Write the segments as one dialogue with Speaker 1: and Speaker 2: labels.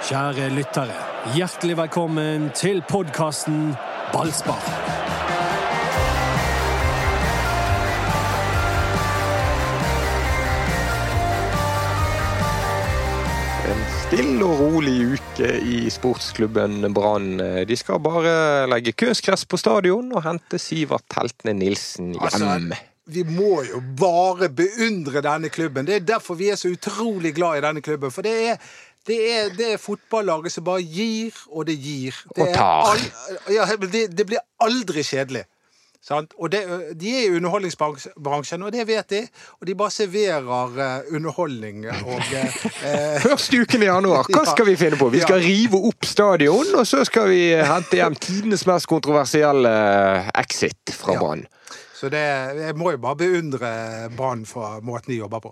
Speaker 1: Kjære lyttere, hjertelig velkommen til podkasten Ballspar.
Speaker 2: En stille og rolig uke i sportsklubben Brann. De skal bare legge kunstgress på stadion og hente Sivert Heltene Nilsen hjem.
Speaker 3: Altså, vi må jo bare beundre denne klubben. Det er derfor vi er så utrolig glad i denne klubben. For det er, det er, det er fotballaget som bare gir, og det gir. Det
Speaker 2: Og tar.
Speaker 3: er ja, det, det blir aldri kjedelig. Sant? Og det, de er i underholdningsbransjen, og det vet de. Og de bare serverer uh, underholdning og uh,
Speaker 2: Første uken i januar, hva skal vi finne på? Vi skal rive opp stadion, og så skal vi hente hjem tidenes mest kontroversielle exit fra
Speaker 3: Ja.
Speaker 2: Brann.
Speaker 3: Så det, jeg må jo bare beundre Brann for måten de jobber på.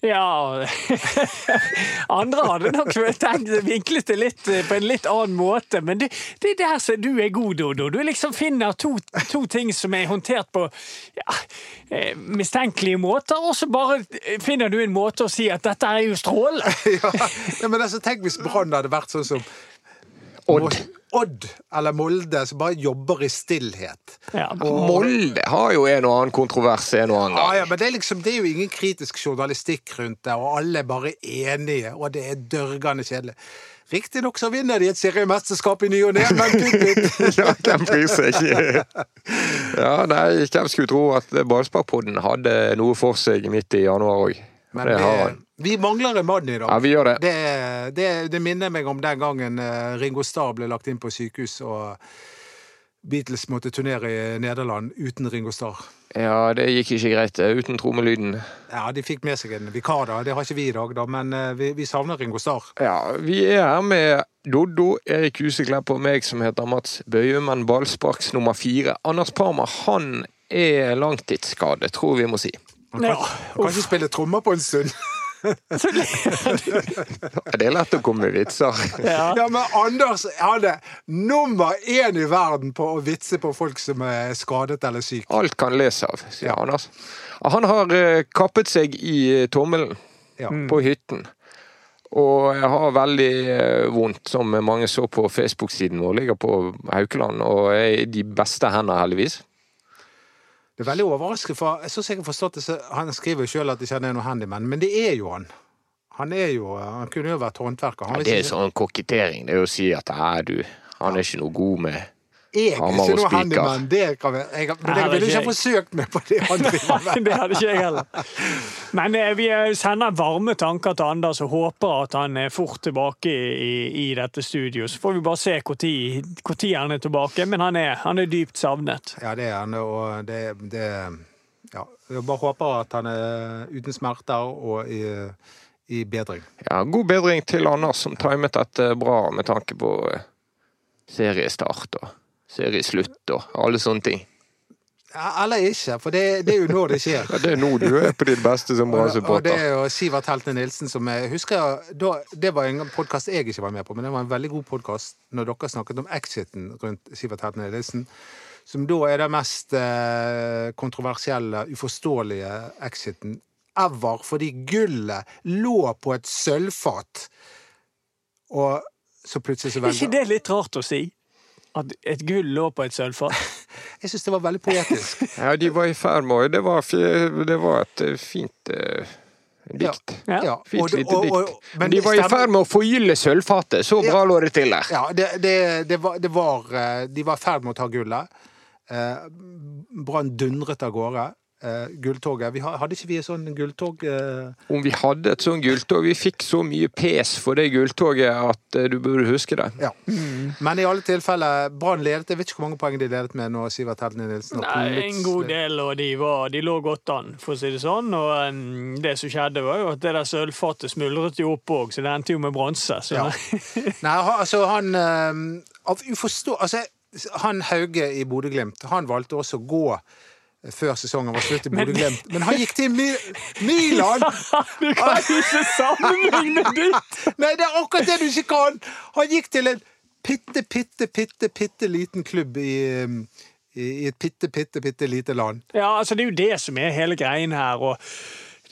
Speaker 4: Ja Andre hadde nok tenkt vinklet det litt eh, på en litt annen måte, men det, det er der som du er god, Dodo. Du liksom finner to, to ting som er håndtert på ja, eh, mistenkelige måter, og så bare eh, finner du en måte å si at dette er jo strålende.
Speaker 3: ja. Men altså, Tenk hvis Brann hadde vært sånn som
Speaker 2: Odd.
Speaker 3: Odd eller Molde, som bare jobber i stillhet.
Speaker 4: Ja.
Speaker 2: Molde har jo en og annen kontrovers en og annen gang.
Speaker 3: ja, men det er liksom, det er jo ingen kritisk journalistikk rundt det, og alle er bare enige, og det er dørgende kjedelig. Riktignok så vinner de et seriemesterskap i ny og ne, men.
Speaker 2: Ja, hvem bryr seg? Ja, nei, hvem skulle tro at Ballsparkpodden hadde noe for seg midt i januar òg.
Speaker 3: Men
Speaker 2: Det har
Speaker 3: vi, mangler en mann i dag.
Speaker 2: Ja, vi gjør det.
Speaker 3: Det, det, det minner meg om den gangen eh, Ringo Starr ble lagt inn på sykehus, og Beatles måtte turnere i Nederland uten Ringo Starr.
Speaker 2: Ja, det gikk ikke greit eh, uten trommelyden.
Speaker 3: Ja, de fikk med seg en vikar, da. Det har ikke vi i dag, da, men eh, vi, vi savner Ringo Starr.
Speaker 2: Ja, vi er her med Doddo, Erik Huseklepp og meg som heter Mats Bøyum, men ballsparks nummer fire. Anders Parma, han er langtidsskadet, tror vi må si.
Speaker 3: Han kan,
Speaker 4: Ja,
Speaker 3: man kan ikke spille trommer på en stund.
Speaker 2: Det er lett å komme med vitser.
Speaker 4: Ja.
Speaker 3: Ja, men Anders hadde er nummer én i verden på å vitse på folk som er skadet eller syke.
Speaker 2: Alt kan les av, sier Anders. Han har eh, kappet seg i eh, tommelen
Speaker 3: Ja.
Speaker 2: på hytten. Og jeg har veldig eh, vondt, som mange så på Facebook-siden vår. Ligger på Haukeland og er i de beste hender, heldigvis.
Speaker 3: Det er veldig overraskende, for jeg synes jeg har forstått det, så han skriver jo selv at det ikke er noe handyman, men det er jo han. Han er jo, han kunne jo vært håndverker. Han
Speaker 2: Ja, det er
Speaker 3: ikke-
Speaker 2: sånn kokettering. Det er å si at nei, du, han er ikke noe god med
Speaker 3: Jeg er ikke noe handyman, det kan vi, jeg, men jeg ville ikke ha forsøkt meg på det han driver med.
Speaker 4: Det hadde ikke jeg heller. Men eh, vi eh, sender varme tanker til Anders og håper at han er fort tilbake i, i dette studio. Så får vi bare se når han er tilbake, men han er, han er dypt savnet.
Speaker 3: Ja, det er han, og det, det ja, Jeg bare håper at han er uten smerter og i, i bedring.
Speaker 2: Ja, god bedring til Anders, som timet dette bra med tanke på eh, seriestart og serieslutt og alle sånne ting.
Speaker 3: Ja, eller ikke, for det, det er jo nå det skjer.
Speaker 2: Ja, det er nå du er på ditt beste som
Speaker 3: Og, og det er jo Sivert Heltene Nilsen som jeg husker da, Det var en podkast jeg ikke var med på, men det var en veldig god podkast når dere snakket om exiten rundt Sivert Heltene Nilsen. Som da er den mest eh, kontroversielle, uforståelige exiten ever. Fordi gullet lå på et sølvfat, og så plutselig så
Speaker 4: Er ikke
Speaker 3: velger
Speaker 4: det litt rart å si? At et gull lå på et sølvfat?
Speaker 3: Jeg syns det var veldig poetisk.
Speaker 2: Ja, de var i ferd med å Det var, det var et eh, fint uh dikt.
Speaker 4: Ja.
Speaker 3: Ja,
Speaker 2: Fint
Speaker 3: og-
Speaker 2: lite
Speaker 3: og- og-
Speaker 2: dikt.
Speaker 3: men
Speaker 2: de var i ferd med å forgylle sølvfatet. Så bra lå det til der.
Speaker 3: Ja, det, det, det, var, det var eh, De var i ferd med å ta gullet. Eh, Brann dundret av gårde. Eh, gulltoget. Vi hadde ikke vi et sånn gulltog? Eh,
Speaker 2: Om vi hadde et sånt gulltog Vi fikk så mye pes for det gulltoget at eh, du burde huske det.
Speaker 3: ja. Men i alle tilfeller, Brann ledet. Jeg vet ikke hvor mange poeng de ledet med når Sivert Heltene Nilsen
Speaker 4: Nei, en god del, og de, var, de lå godt an, for å si det sånn. Og um, det som skjedde, var jo at det der sølvfatet smuldret jo opp òg, så det endte jo med bronse. Så
Speaker 3: Ja. Nei, altså han um, Av uforstå... Altså, han Hauge i Bodø-Glimt, han valgte også å gå før sesongen var slutt i Bodø-Glimt. Men han gikk til Mi Milan!
Speaker 4: du kan ikke sammenligne ditt!
Speaker 3: Nei, det er akkurat det du ikke kan! Han gikk til en bitte, bitte, bitte, bitte liten klubb i, um, i i et bitte, bitte, bitte lite land.
Speaker 4: Ja, altså det er jo det som er hele greien her. og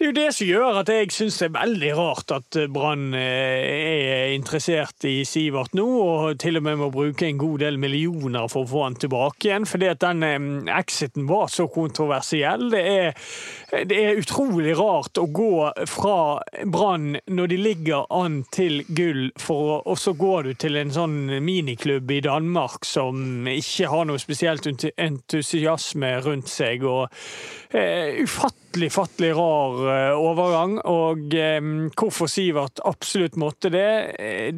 Speaker 4: Det er jo det som gjør at jeg syns det er veldig rart at Brann er interessert i Sivert nå, og til og med må bruke en god del millioner for å få han tilbake igjen. Fordi at den exiten var så kontroversiell. Det er, det er utrolig rart å gå fra Brann når de ligger an til gull, for, og så går du til en sånn miniklubb i Danmark som ikke har noe spesielt entusiasme rundt seg. og uh, fattelig rar uh, overgang. Og um, hvorfor Sivert absolutt måtte det,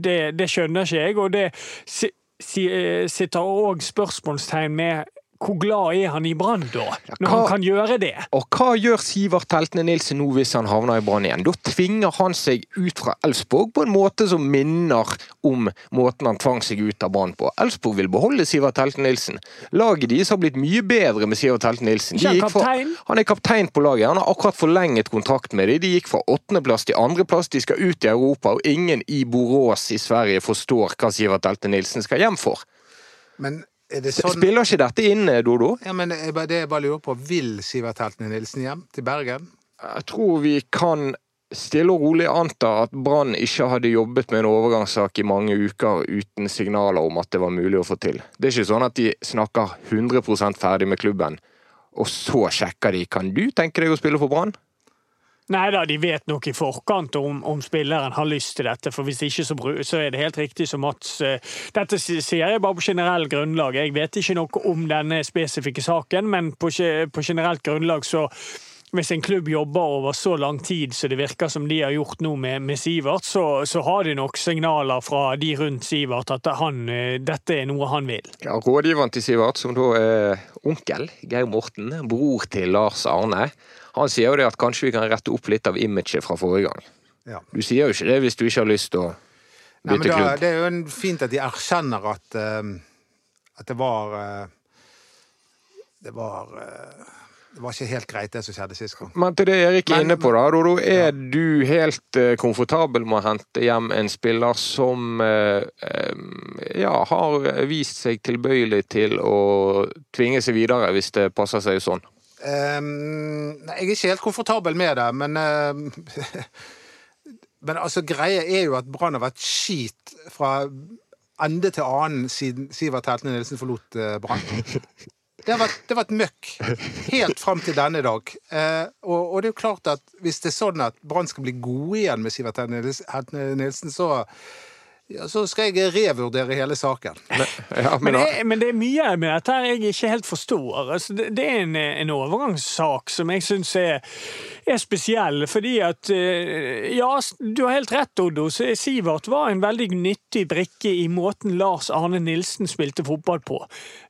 Speaker 4: det, det skjønner ikke jeg. Og det si, si, sitter òg spørsmålstegn med hvor glad er han i Brann, da? Når hva, han kan gjøre det?
Speaker 2: Og hva gjør Sivert Teltene Nilsen nå hvis han havner i Brann igjen? Da tvinger han seg ut fra Elfsborg på en måte som minner om måten han tvang seg ut av Brann på. Elfsborg vil beholde Sivert Teltene Nilsen. Laget deres har blitt mye bedre med Sivert Teltene Nilsen.
Speaker 4: De fra,
Speaker 2: han er kaptein på laget. Han har akkurat forlenget kontrakt med dem. De gikk fra åttendeplass til andreplass. De skal ut i Europa, og ingen i Borås i Sverige forstår hva Sivert Teltene Nilsen skal hjem for.
Speaker 3: Men Sånn...
Speaker 2: Spiller ikke dette inn, Dodo?
Speaker 3: Ja, men det jeg bare lurer på, Vil Sivert Heltene Nilsen hjem til Bergen?
Speaker 2: Jeg tror vi kan stille og rolig anta at Brann ikke hadde jobbet med en overgangssak i mange uker uten signaler om at det var mulig å få til. Det er ikke sånn at de snakker 100% ferdig med klubben, og så sjekker de kan du tenke deg å spille for Brann?
Speaker 4: Nei da, de vet nok i forkant om, om, spilleren har lyst til dette. For hvis ikke, så, så er det helt riktig som Mats uh, Dette sier jeg bare på generell grunnlag. Jeg vet ikke noe om denne spesifikke saken, men på, på generelt grunnlag så hvis en klubb jobber over så lang tid som det virker som de har gjort nå med, med Sivert, så, så, har de nok signaler fra de rundt Sivert at han, eh, dette er noe han vil.
Speaker 2: Ja, Rådgiveren til Sivert, som da er onkel Geir Morten, bror til Lars Arne, han sier jo det at kanskje vi kan rette opp litt av imaget fra forrige gang. Ja. Du sier jo ikke det hvis du ikke har lyst til å bytte Nei, da, klubb.
Speaker 3: Det er jo fint at de erkjenner at, uh, at det var uh, Det var uh, det var ikke helt greit, det som skjedde sist gang.
Speaker 2: Men til det Erik er inne på, da. Dodo, er ja. du helt komfortabel med å hente hjem en spiller som ja, har vist seg tilbøyelig til å tvinge seg videre, hvis det passer seg sånn?
Speaker 3: Um, jeg er ikke helt komfortabel med det, men uh, Men altså, greia er jo at Brann har vært skit fra ende til annen siden Sivert Heltene Nilsen forlot uh, Brann. Det har, vært, det har vært møkk helt fram til denne dag. Eh, og, og, det er jo klart at hvis det er sånn at Brann skal bli gode igjen med Sivert Heltene Nilsen, så ja, så skal jeg revurdere hele saken.
Speaker 4: Men, ja, men, men, det, men, det, er mye med dette jeg ikke helt forstår. Altså, det, det, er en, en, overgangssak som jeg syns er, er, spesiell. Fordi at eh, Ja, du har helt rett, Oddo. Sivert var en veldig nyttig brikke i måten Lars Arne Nilsen spilte fotball på.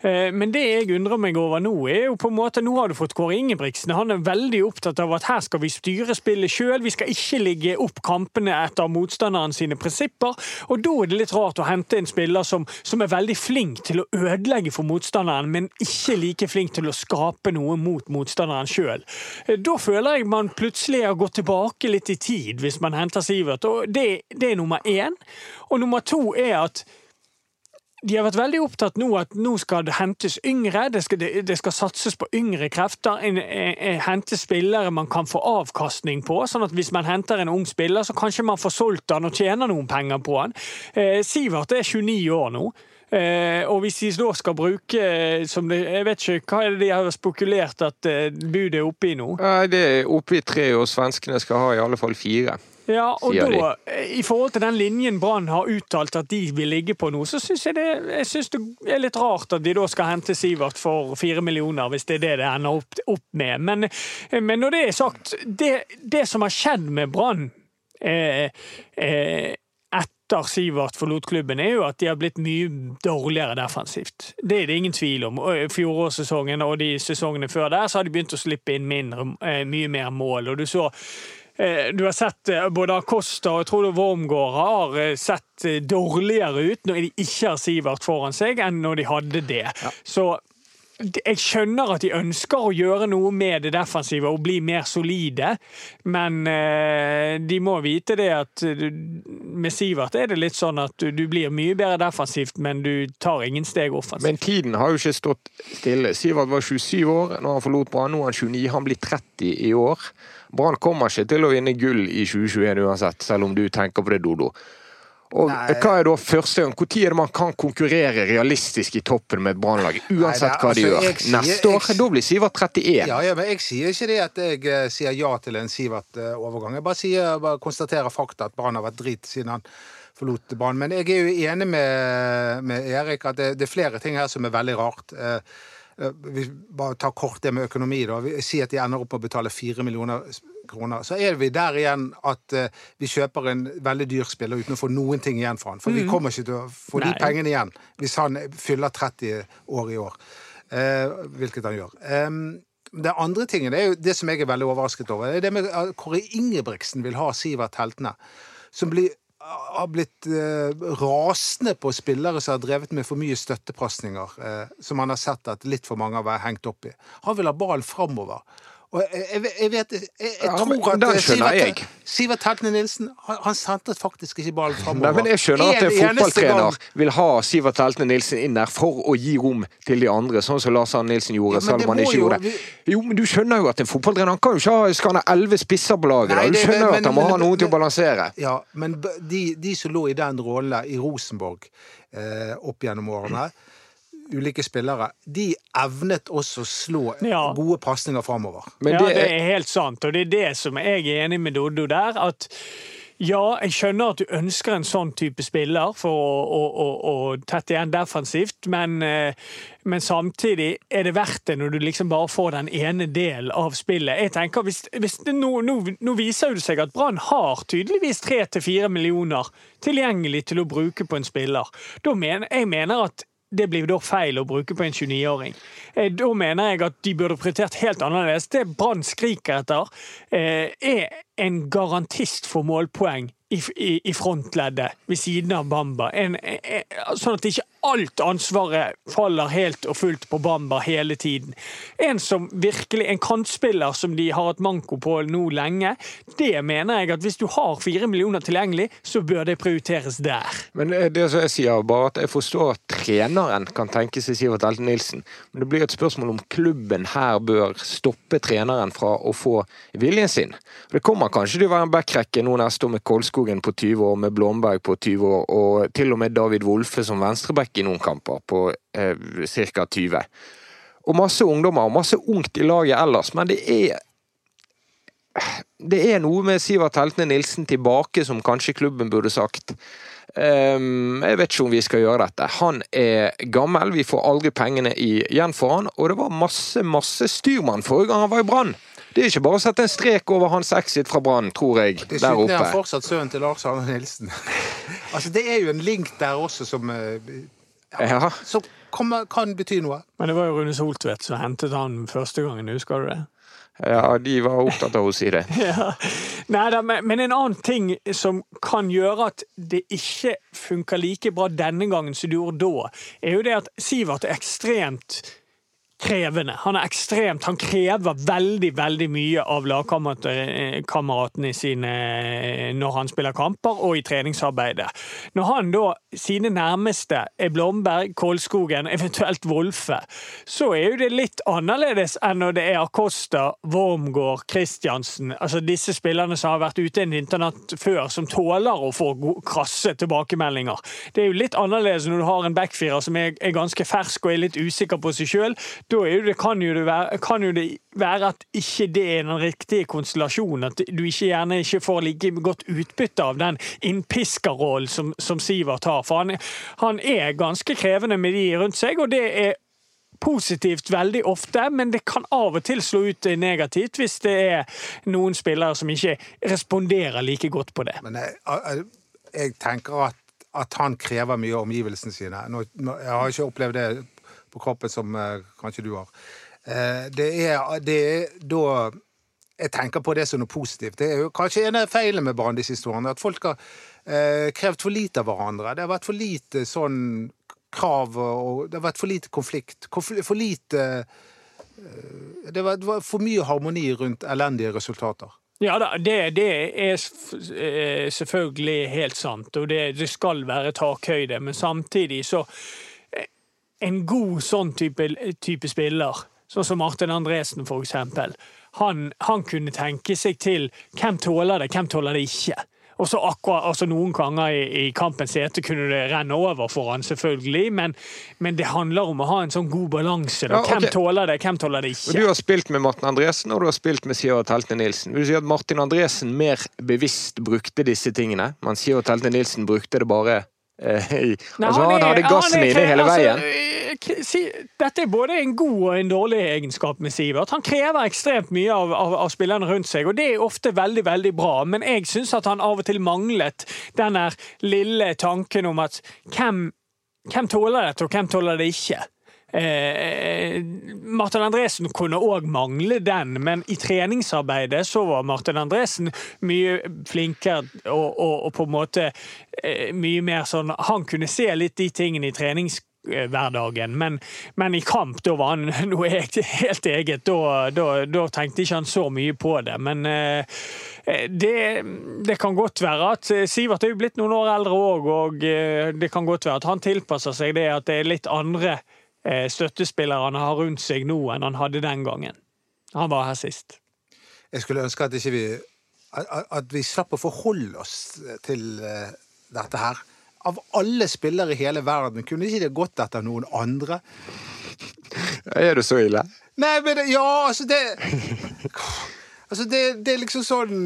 Speaker 4: Eh, men det jeg undrer meg over nå, er jo på en måte Nå har du fått Kåre Ingebrigtsen. Han er veldig opptatt av at her skal vi styre spillet sjøl. Vi skal ikke ligge opp kampene etter motstanderen sine prinsipper. og da er det litt rart å hente en spiller som, som, er veldig flink til å ødelegge for motstanderen, men ikke like flink til å skape noe mot motstanderen sjøl. Da føler jeg man plutselig har gått tilbake litt i tid, hvis man henter Sivert. Og det, det er nummer én. Og nummer to er at de har vært veldig opptatt nå at nå skal det hentes yngre, det skal, det skal satses på yngre krefter. En, en, en, hente spillere man kan få avkastning på. sånn at hvis man henter en ung spiller, så kanskje man får solgt han og tjener noen penger på han. Eh, Sivert er 29 år nå. Eh, og hvis de da skal bruke eh, det, Jeg vet ikke, hva er det de har spekulert at eh, budet er oppe i nå?
Speaker 2: Det er oppe i tre, og svenskene skal ha i alle fall fire.
Speaker 4: Ja, og da, I forhold til den linjen Brann har uttalt at de vil ligge på nå, så syns jeg, det, jeg synes det er litt rart at de da skal hente Sivert for fire millioner, hvis det er det det ender opp, opp med. Men, men, når det er sagt, det, det som har skjedd med Brann eh, eh, etter Sivert forlot klubben, er jo at de har blitt mye dårligere defensivt. Det er det ingen tvil om. Fjorårssesongen og de sesongene før der så har de begynt å slippe inn mindre, eh, mye mer mål. og du så Eh, du har sett eh, både Acosta og jeg tror det Wormgård har eh, sett dårligere ut når de ikke har Sivert foran seg, enn når de hadde det. Ja. Så jeg skjønner at de ønsker å gjøre noe med det defensive og bli mer solide, men de må vite det at med Sivert er det litt sånn at du, du blir mye bedre defensivt, men du tar ingen steg offensivt.
Speaker 2: Men tiden har jo ikke stått stille. Sivert var 27 år når han forlot Brann. Nå er han 29. Han blir 30 i år. Brann kommer ikke til å vinne gull i 2021 uansett, selv om du tenker på det, Dodo. Og
Speaker 3: Nei.
Speaker 2: hva er da første gang? Når er det man kan konkurrere realistisk i toppen med et Brannlag? Uansett
Speaker 3: Nei,
Speaker 2: hva de
Speaker 3: altså,
Speaker 2: gjør.
Speaker 3: sier-
Speaker 2: Neste år,
Speaker 3: jeg-
Speaker 2: da blir Sivert 31.
Speaker 3: Ja, ja, men jeg sier ikke det at jeg eh, sier ja til en Sivert-overgang. Jeg bare sier, bare konstaterer fakta at Brann har vært drit siden han forlot Brann. Men jeg er jo enig med, med Erik at det, det er flere ting her som er veldig rart. Eh, Vi bare tar kort det med økonomi. da. Vi sier at de ender opp med å betale fire millioner kroner. Så er vi der igjen at uh, vi kjøper en veldig dyr spiller uten å få noen ting igjen for han. For vi kommer ikke til å få de pengene igjen hvis han fyller 30 år i år. Uh, hvilket han gjør. Um, det andre tingen det er jo det som jeg er veldig overrasket over. Det er det med at Kåre Ingebrigtsen vil ha Sivert Heltene. Som blir, har blitt eh, rasende på spillere som har drevet med for mye støttepasninger. Eh, som han har sett at litt for mange har vært hengt opp i. Han vil ha ballen framover. Og jeg, jeg, vet Jeg, jeg
Speaker 2: Ja,
Speaker 3: tror at eh, Sivert. Sivert Heltene Nilsen han, han sentret faktisk ikke ballen framover.
Speaker 2: Nei, men Jeg skjønner at en
Speaker 3: En
Speaker 2: fotballtrener vil ha Sivert Heltene Nilsen inn der for å gi rom til de andre, sånn som Lars Arne Nilsen gjorde,
Speaker 3: Ja,
Speaker 2: selv om han ikke
Speaker 3: jo-
Speaker 2: gjorde det. Jo, men du skjønner jo at en fotballtrener han kan jo ikke ha, skal han ha elleve spisser på laget. Du skjønner jo at han må
Speaker 3: men-
Speaker 2: ha noen til å balansere.
Speaker 3: Ja, men de, de som lå i den rollen i Rosenborg eh, opp gjennom årene, ulike spillere, de evnet også å slå
Speaker 4: Ja.
Speaker 3: gode pasninger framover.
Speaker 2: Men
Speaker 4: ja,
Speaker 2: det
Speaker 4: det
Speaker 2: er,
Speaker 4: helt sant, og det er det som jeg er enig med Doddo der. at ja, jeg skjønner at du ønsker en sånn type spiller for å, å, å, å tette igjen defensivt, men, eh, men samtidig er det verdt det når du liksom bare får den ene delen av spillet. Jeg tenker, hvis, hvis det, nå, nå, nå viser det seg at Brann har tydeligvis tre til fire millioner tilgjengelig til å bruke på en spiller. Da mener, jeg mener at det blir da feil å bruke på en 29-åring. Eh, Da mener jeg at de burde prioritert helt annerledes. Det Brann skriker etter, eh, er en garantist for målpoeng i, i, i frontleddet ved siden av Bamba. En, en, sånn at ikke alt ansvaret faller helt og fullt på Bamba hele tiden. En som virkelig, en kantspiller som de har hatt manko på nå lenge, det mener jeg at hvis du har fire millioner tilgjengelig, så bør det prioriteres der.
Speaker 2: men eh, det som jeg sier, bare at jeg forstår at treneren kan tenke seg Sivert Elten Nilsen, men det blir et spørsmål om klubben her bør stoppe treneren fra å få viljen sin. Det kommer kanskje til å være en backrekke nå neste år med Kolskogen på 20 år, med Blomberg på 20 år, og til og med David Wolfe som venstreback i noen kamper på eh, ca. 20. Og masse ungdommer og masse ungt i laget ellers, men det er det er noe med Sivert Heltene Nilsen tilbake som kanskje klubben burde sagt. Um, jeg vet ikke om vi skal gjøre dette. Han er gammel, vi får aldri pengene igjen for han, og det var masse, masse styrmann forrige gang han var i Brann. Det er ikke bare å sette en strek over hans exit fra Brann, tror jeg, der oppe.
Speaker 3: Dessuten er han fortsatt sønnen til Lars Arne Nilsen. altså, det er jo en link der også som, eh,
Speaker 2: Ja.
Speaker 3: som kommer, kan bety noe.
Speaker 4: Men det var jo Rune Soltvedt som hentet han første gangen, husker du det?
Speaker 2: ja, de var opptatt av å si det.
Speaker 4: Ja. Neida, men, men en annen ting som kan gjøre at det ikke funker like bra denne gangen som det gjorde da, er jo det at Sivert er ekstremt krevende. Han er ekstremt, han krever veldig, veldig mye av lagkameratene sine eh, når han spiller kamper og i treningsarbeidet. Når han da, sine nærmeste er Blomberg, Kolskogen, eventuelt Wolfe, så er jo det litt annerledes enn når det er Acosta, Wormgård, Christiansen, altså disse spillerne som har vært ute en internatt før, som tåler å få krasse tilbakemeldinger. Det er jo litt annerledes når du har en backfirer som er, er ganske fersk og er litt usikker på seg sjøl. Da det, kan, jo det være, kan jo det være at ikke det er den riktige konstellasjonen. At du ikke gjerne ikke får like godt utbytte av den innpiskerrollen som, som Sivert har. For han, han er ganske krevende med de rundt seg, og det er positivt veldig ofte, men det kan av og til slå ut negativt hvis det er noen spillere som ikke responderer like godt på det.
Speaker 3: Men jeg, jeg, tenker at, at han krever mye av omgivelsene sine. Nå, jeg har ikke opplevd det på kroppen som eh, kanskje du har. Eh, det er, det er da jeg tenker på det som noe positivt. Det er jo kanskje en av feilene med Brann de siste årene. At folk har eh, krevd for lite av hverandre. Det har vært for lite sånn krav, og det har vært for lite konflikt. Konfl for lite eh, det var, det var for mye harmoni rundt elendige resultater.
Speaker 4: Ja da, det, det er eh, selvfølgelig helt sant, og det, det skal være takhøyde. Men samtidig så En god sånn type, type spiller, sånn som Martin Andresen for eksempel, han, han kunne tenke seg til hvem tåler det, hvem tåler det ikke. Og så akkurat, altså Noen ganger i, i kampens hete kunne det renne over for han, selvfølgelig, men, men det handler om å ha en sånn god balanse.
Speaker 2: Ja, okay.
Speaker 4: Hvem tåler det, hvem tåler det ikke?
Speaker 2: Du har spilt med Martin Andresen og du har spilt med Sivert Telte Nilsen. Vil du si at Martin Andresen mer bevisst brukte disse tingene, mens Sivert Telte Nilsen brukte det bare i
Speaker 4: Nei,
Speaker 2: Altså, han
Speaker 4: er-
Speaker 2: hadde gassen inne hele
Speaker 4: altså,
Speaker 2: veien.
Speaker 4: Altså, si- Dette er både en god og en dårlig egenskap med Sivert. Han krever ekstremt mye av, av, av spillerne rundt seg, og det er ofte veldig veldig bra. Men jeg syns at han av og til manglet den lille tanken om at hvem, hvem tåler dette, og hvem tåler det ikke. Eh, Martin Andresen kunne òg mangle den, men i treningsarbeidet så var Martin Andresen mye flinkere og, og, og på en måte eh, mye mer sånn Han kunne se litt de tingene i treningshverdagen, men, men i kamp da var han noe helt, eget. Da, da, da tenkte ikke han så mye på det. Men eh, det, det kan godt være at eh, Sivert er jo blitt noen år eldre òg, og eh, det kan godt være at han tilpasser seg det at det er litt andre eh, støttespillere han har rundt seg nå enn han hadde den gangen. Han var her sist.
Speaker 3: Jeg skulle ønske at ikke vi at, vi slapp å forholde oss til eh, dette her. Av alle spillere i hele verden, kunne ikke det gått etter noen andre?
Speaker 2: Er det så ille?
Speaker 3: Nei, men det- ja, altså det Altså, det, det er liksom sånn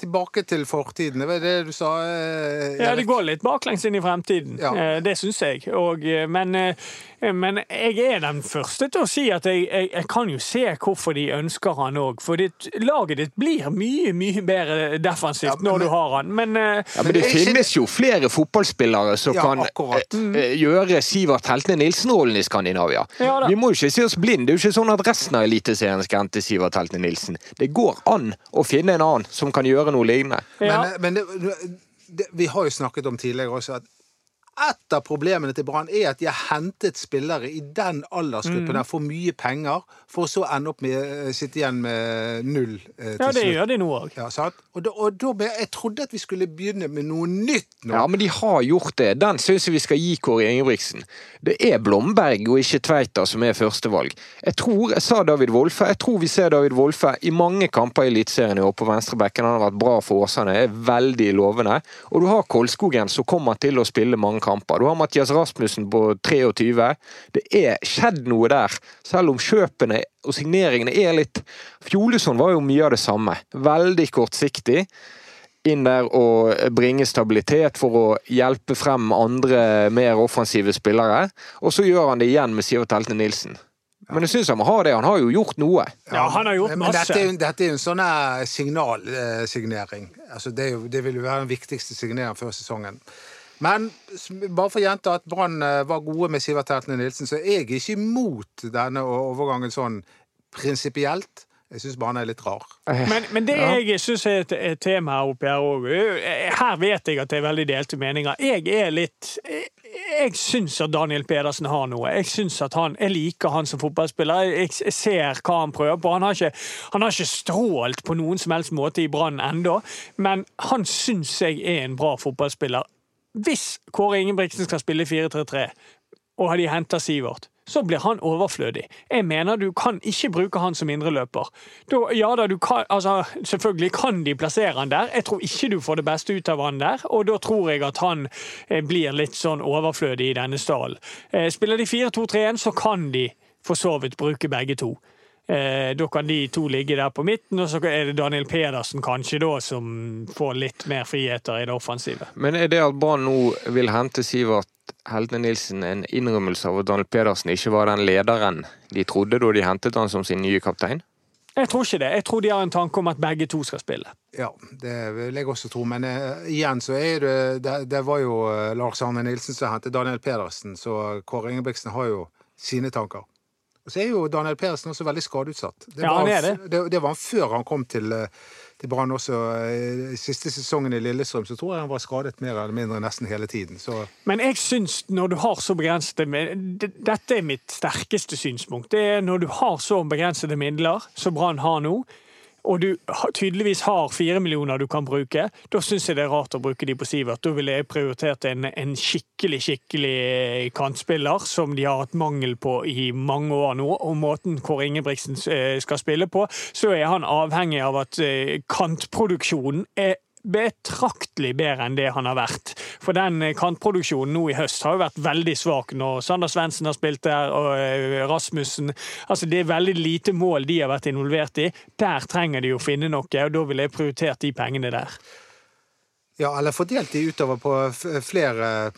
Speaker 3: Tilbake til fortiden. Det var det du sa. Erik.
Speaker 4: Ja, det går litt baklengs inn i fremtiden.
Speaker 3: Ja.
Speaker 4: Eh, Det syns jeg. Og, eh, men, eh, men jeg er den første til å si at jeg, jeg, jeg kan jo se hvorfor de ønsker han òg. For ditt, laget ditt blir mye, mye bedre defensivt
Speaker 3: Ja, men-
Speaker 4: når du har han. Men eh,
Speaker 2: Ja, men det finnes jo flere fotballspillere som
Speaker 3: Ja,
Speaker 2: kan eh, eh, gjøre Sivert Heltene Nilsen-rollen i Skandinavia.
Speaker 4: Ja.
Speaker 2: Vi må jo ikke se oss blind. Det er jo ikke sånn at resten av Eliteserien skal hente Sivert Heltene Nilsen. Det går an å finne en annen som kan gjøre noe lignende.
Speaker 4: ja.
Speaker 3: Men, men det, det, vi har jo snakket om tidligere også at et av problemene til Brann er at de har hentet spillere i den aldersgruppen der for mye penger, for å så ende opp med å sitte igjen med null eh, til
Speaker 4: ja, det
Speaker 3: slutt.
Speaker 4: gjør de nå òg.
Speaker 3: Ja. Og, da, og da jeg trodde at vi skulle begynne med noe nytt nå.
Speaker 2: Ja, men de har gjort det. Den syns jeg vi skal gi Kåre Ingebrigtsen. Det er Blomberg og ikke Tveita som er førstevalg. Jeg tror, jeg sa David Wolfe, jeg tror vi ser David Wolfe i mange kamper i Eliteserien i år på venstrebekken. Han har vært bra for Åsane, er veldig lovende. Og du har Kolskogen som kommer til å spille mange kamper. Du har Mathias Rasmussen på 23. Det er skjedd noe der, selv om kjøpene og signeringene er litt Fjolesson var jo mye av det samme. Veldig kortsiktig inn der og bringe stabilitet for å hjelpe frem andre mer offensive spillere. Og så gjør han det igjen med Sivert Helte Nilsen. Men jeg syns han må ha det. Han har jo gjort noe.
Speaker 4: Ja, han har gjort masse.
Speaker 3: dette jo, dette er jo en sånn signalsignering. signalsignering. Altså, det, jo, det vil jo være den viktigste signeringen før sesongen. Men bare for å gjenta at Brann eh, var gode med Sivert Heltene Nilsen, så er jeg ikke imot denne overgangen sånn prinsipielt. Jeg syns bare han er litt rar.
Speaker 4: Men, men det jeg syns er et, et tema her oppe her òg Her vet jeg at det er veldig delte meninger. Jeg er litt Jeg, jeg syns at Daniel Pedersen har noe. Jeg synes at han, jeg liker han som fotballspiller. Jeg, jeg ser hva han prøver på. Han har, ikke, han har ikke strålt på noen som helst måte i Brann ennå, men han syns jeg er en bra fotballspiller. Hvis Kåre Ingebrigtsen skal spille 4-3-3, og de henter Sivert, så blir han overflødig. Jeg mener du kan ikke bruke han som indreløper. Ja da, du kan, altså, selvfølgelig kan de plassere han der. Jeg tror ikke du får det beste ut av han der, og da tror jeg at han eh, blir litt sånn overflødig i denne stallen. Eh, spiller de 4-2-3-1, så kan de for så vidt bruke begge to. Eh, da kan de to ligge der på midten, og så er det Daniel Pedersen kanskje da som får litt mer friheter i det offensive.
Speaker 2: Men er det at Brann nå vil hente Sivert Heltene Nilsen en innrømmelse av at Daniel Pedersen ikke var den lederen de trodde da de hentet han som sin nye kaptein?
Speaker 4: Jeg tror ikke det. Jeg tror de har en tanke om at begge to skal spille.
Speaker 3: Ja, det vil jeg også tro. Men uh, igjen så er det, det Det var jo eh, Lars Arne Nilsen som hentet Daniel Pedersen, så Kåre Ingebrigtsen har jo sine tanker. Så er jo Daniel Pedersen også veldig skadeutsatt. Det
Speaker 4: Ja,
Speaker 3: var
Speaker 4: han er
Speaker 3: f- det. det var han før han kom til, eh, til Brann også. eh, Siste sesongen i Lillestrøm så tror jeg han var skadet mer eller mindre nesten hele tiden. Så
Speaker 4: Men jeg syns når du har så begrensede midler, Dette er mitt sterkeste synspunkt. Det er når du har så begrensede midler som Brann har nå, og du tydeligvis har fire millioner du kan bruke, da syns jeg det er rart å bruke de på Sivert. Da ville jeg prioritert en, en skikkelig, skikkelig kantspiller, som de har hatt mangel på i mange år nå. Og måten Kåre Ingebrigtsen eh, skal spille på, så er han avhengig av at eh, kantproduksjonen er betraktelig bedre enn det han har vært. For den kantproduksjonen nå i høst har jo vært veldig svak når Sander Svendsen har spilt der, og eh, Rasmussen Altså Det er veldig lite mål de har vært involvert i. Der trenger de å finne noe, og da ville jeg prioritert de pengene der.
Speaker 3: Ja, eller fordelt de utover på flere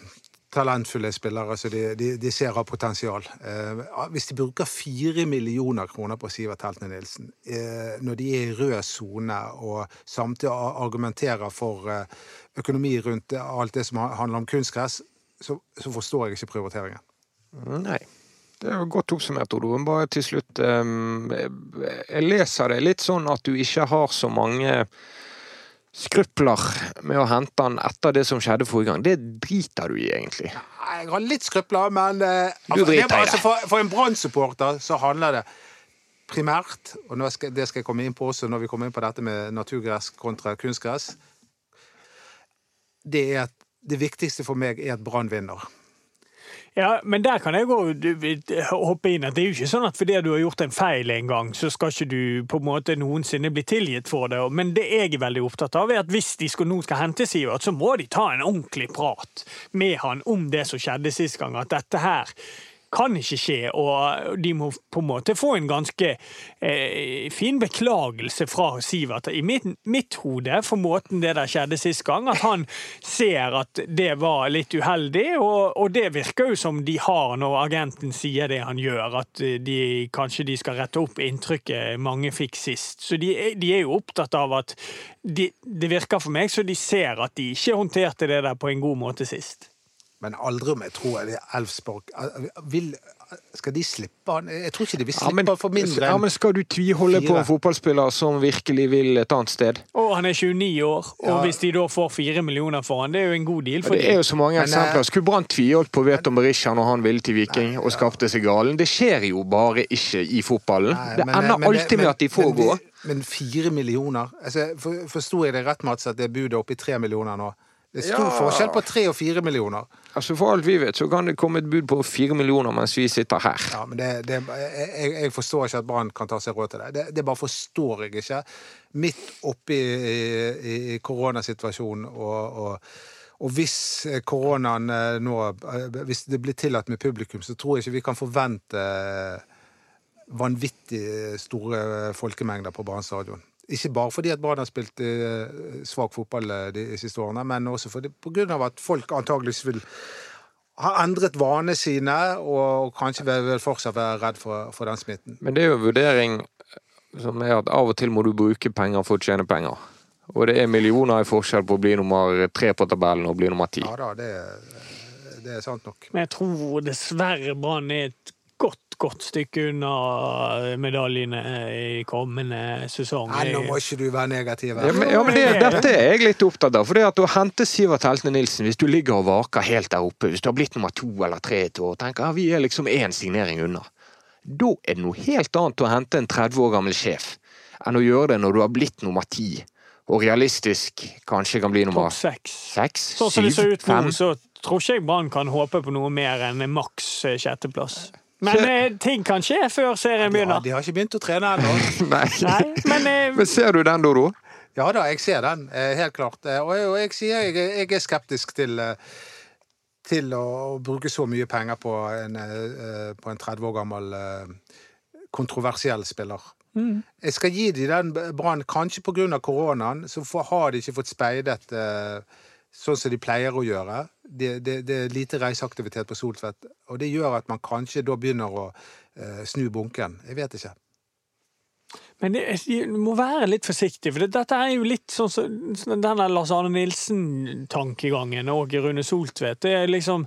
Speaker 3: talentfulle spillere så de, de, de ser har potensial. Eh, hvis de bruker fire millioner kroner på Sivert Heltene Nilsen, eh, når de er i rød sone og samtidig argumenterer for eh, økonomi rundt alt det som handler om kunstgress, så, så forstår jeg ikke prioriteringen.
Speaker 2: Nei. Det er jo godt oppsummert, Odo. Men Bare til slutt. ehm, Jeg leser det litt sånn at du ikke har så mange skrupler med å hente han etter det som skjedde forrige gang. Det driter du i, egentlig.
Speaker 3: Jeg har litt skrupler, men eh,
Speaker 2: Du
Speaker 3: altså, det altså, for, for en Brann-supporter så handler det primært, og skal, det skal jeg komme inn på også når vi kommer inn på dette med naturgress kontra kunstgress, det er at det viktigste for meg er at Brann vinner.
Speaker 4: Ja, men der kan jeg òg hoppe inn at det er jo ikke sånn at fordi du har gjort en feil en gang, så skal ikke du på en måte noensinne bli tilgitt for det. Men det jeg er veldig opptatt av, er at hvis de skal, nå skal hente Sivert, så må de ta en ordentlig prat med han om det som skjedde sist gang. At dette her kan ikke skje, og de må på en måte få en ganske eh, fin beklagelse fra Sivert i mitt, mitt hode for måten det der skjedde sist gang. At han ser at det var litt uheldig, og, og det virker jo som de har når agenten sier det han gjør, at de, kanskje de skal rette opp inntrykket mange fikk sist. Så de, de er jo opptatt av at de, Det virker for meg så de ser at de ikke håndterte det der på en god måte sist.
Speaker 3: Men aldri om jeg tror det er Elfsborg vil, Skal de slippe han? Jeg tror ikke de vil
Speaker 2: Ja,
Speaker 3: slippe
Speaker 2: men,
Speaker 3: han for mindre
Speaker 2: ja, men skal du tviholde på en fotballspiller som virkelig vil et annet sted?
Speaker 4: Og han er 29 år, og
Speaker 3: Ja.
Speaker 4: hvis de da får fire millioner for han, det er jo en god deal for
Speaker 2: Det er jo så mange
Speaker 3: Men, eh,
Speaker 2: eksempler. Skulle Brann tviholdt på Veton Berisha når han ville til Viking og skapte seg galen? Det skjer jo bare ikke i fotballen.
Speaker 3: Nei,
Speaker 2: Det ender
Speaker 3: men-
Speaker 2: alltid med at de får
Speaker 3: men
Speaker 2: gå.
Speaker 3: Men fire millioner altså, for, Forsto jeg det rett, Mats, at det er budet oppe i tre millioner nå? Det er stor
Speaker 2: Ja.
Speaker 3: forskjell på tre og fire millioner.
Speaker 2: Altså For alt vi vet, så kan det komme et bud på fire millioner mens vi sitter her.
Speaker 3: Ja, men det, det, jeg, jeg forstår ikke at Brann kan ta seg råd til det. det. Det bare forstår jeg ikke. Midt oppi i, i, i koronasituasjonen og, og, og hvis koronaen eh, nå eh, Hvis det blir tillatt med publikum, så tror jeg ikke vi kan forvente eh, vanvittig store folkemengder på Brann stadion. Ikke bare fordi at Brann har spilt eh, svak fotball eh, de siste årene, men også fordi, på grunn av at folk antageligvis vil ha endret vanene sine, og kanskje vil, fortsatt være redd for, for den smitten.
Speaker 2: Men det er jo en vurdering som er at av og til må du bruke penger for å tjene penger. Og det er millioner i forskjell på å bli nummer tre på tabellen og bli nummer ti.
Speaker 3: Ja da, det, er- det er sant nok.
Speaker 4: Men jeg tror dessverre Brann er et godt, stykke unna medaljene i kommende sesong.
Speaker 3: Nei, nå må ikke du være negativ.
Speaker 2: Ja, men, ja, men det, dette er jeg litt opptatt av. For det at å hente Sivert Heltene Nilsen, hvis du ligger og vaker helt der oppe, hvis du har blitt nummer to eller tre et år, tenker ja, vi er liksom én signering unna. Da er det noe helt annet å hente en 30 år gammel sjef enn å gjøre det når du har blitt nummer ti, og realistisk kanskje kan bli nummer
Speaker 4: seks. Sånn
Speaker 2: syv, fem.
Speaker 4: så tror ikke jeg Brann kan håpe på noe mer enn maks eh, sjetteplass. Men eh, ting kan skje før serien
Speaker 3: Ja,
Speaker 4: begynner.
Speaker 3: de har ikke begynt å trene ennå.
Speaker 2: Nei.
Speaker 4: Nei, men eh,
Speaker 2: Men ser du den, Doro?
Speaker 3: Ja da, jeg ser den, eh, helt klart. Eh, Og jeg, og jeg sier jeg, jeg er skeptisk til, eh, til å bruke så mye penger på en, på en 30 år gammel kontroversiell spiller. Jeg skal gi de den Brann, kanskje pga. koronaen, så har de ikke fått speidet eh, sånn som de pleier å gjøre. Det, det, det er lite reiseaktivitet på Soltvedt, og det gjør at man kanskje da begynner å eh, snu bunken. Jeg vet ikke.
Speaker 4: Men du må være litt forsiktig, for det, dette er jo litt sånn som denne Lars Arne Nilsen-tankegangen og Rune Soltvedt. Det er liksom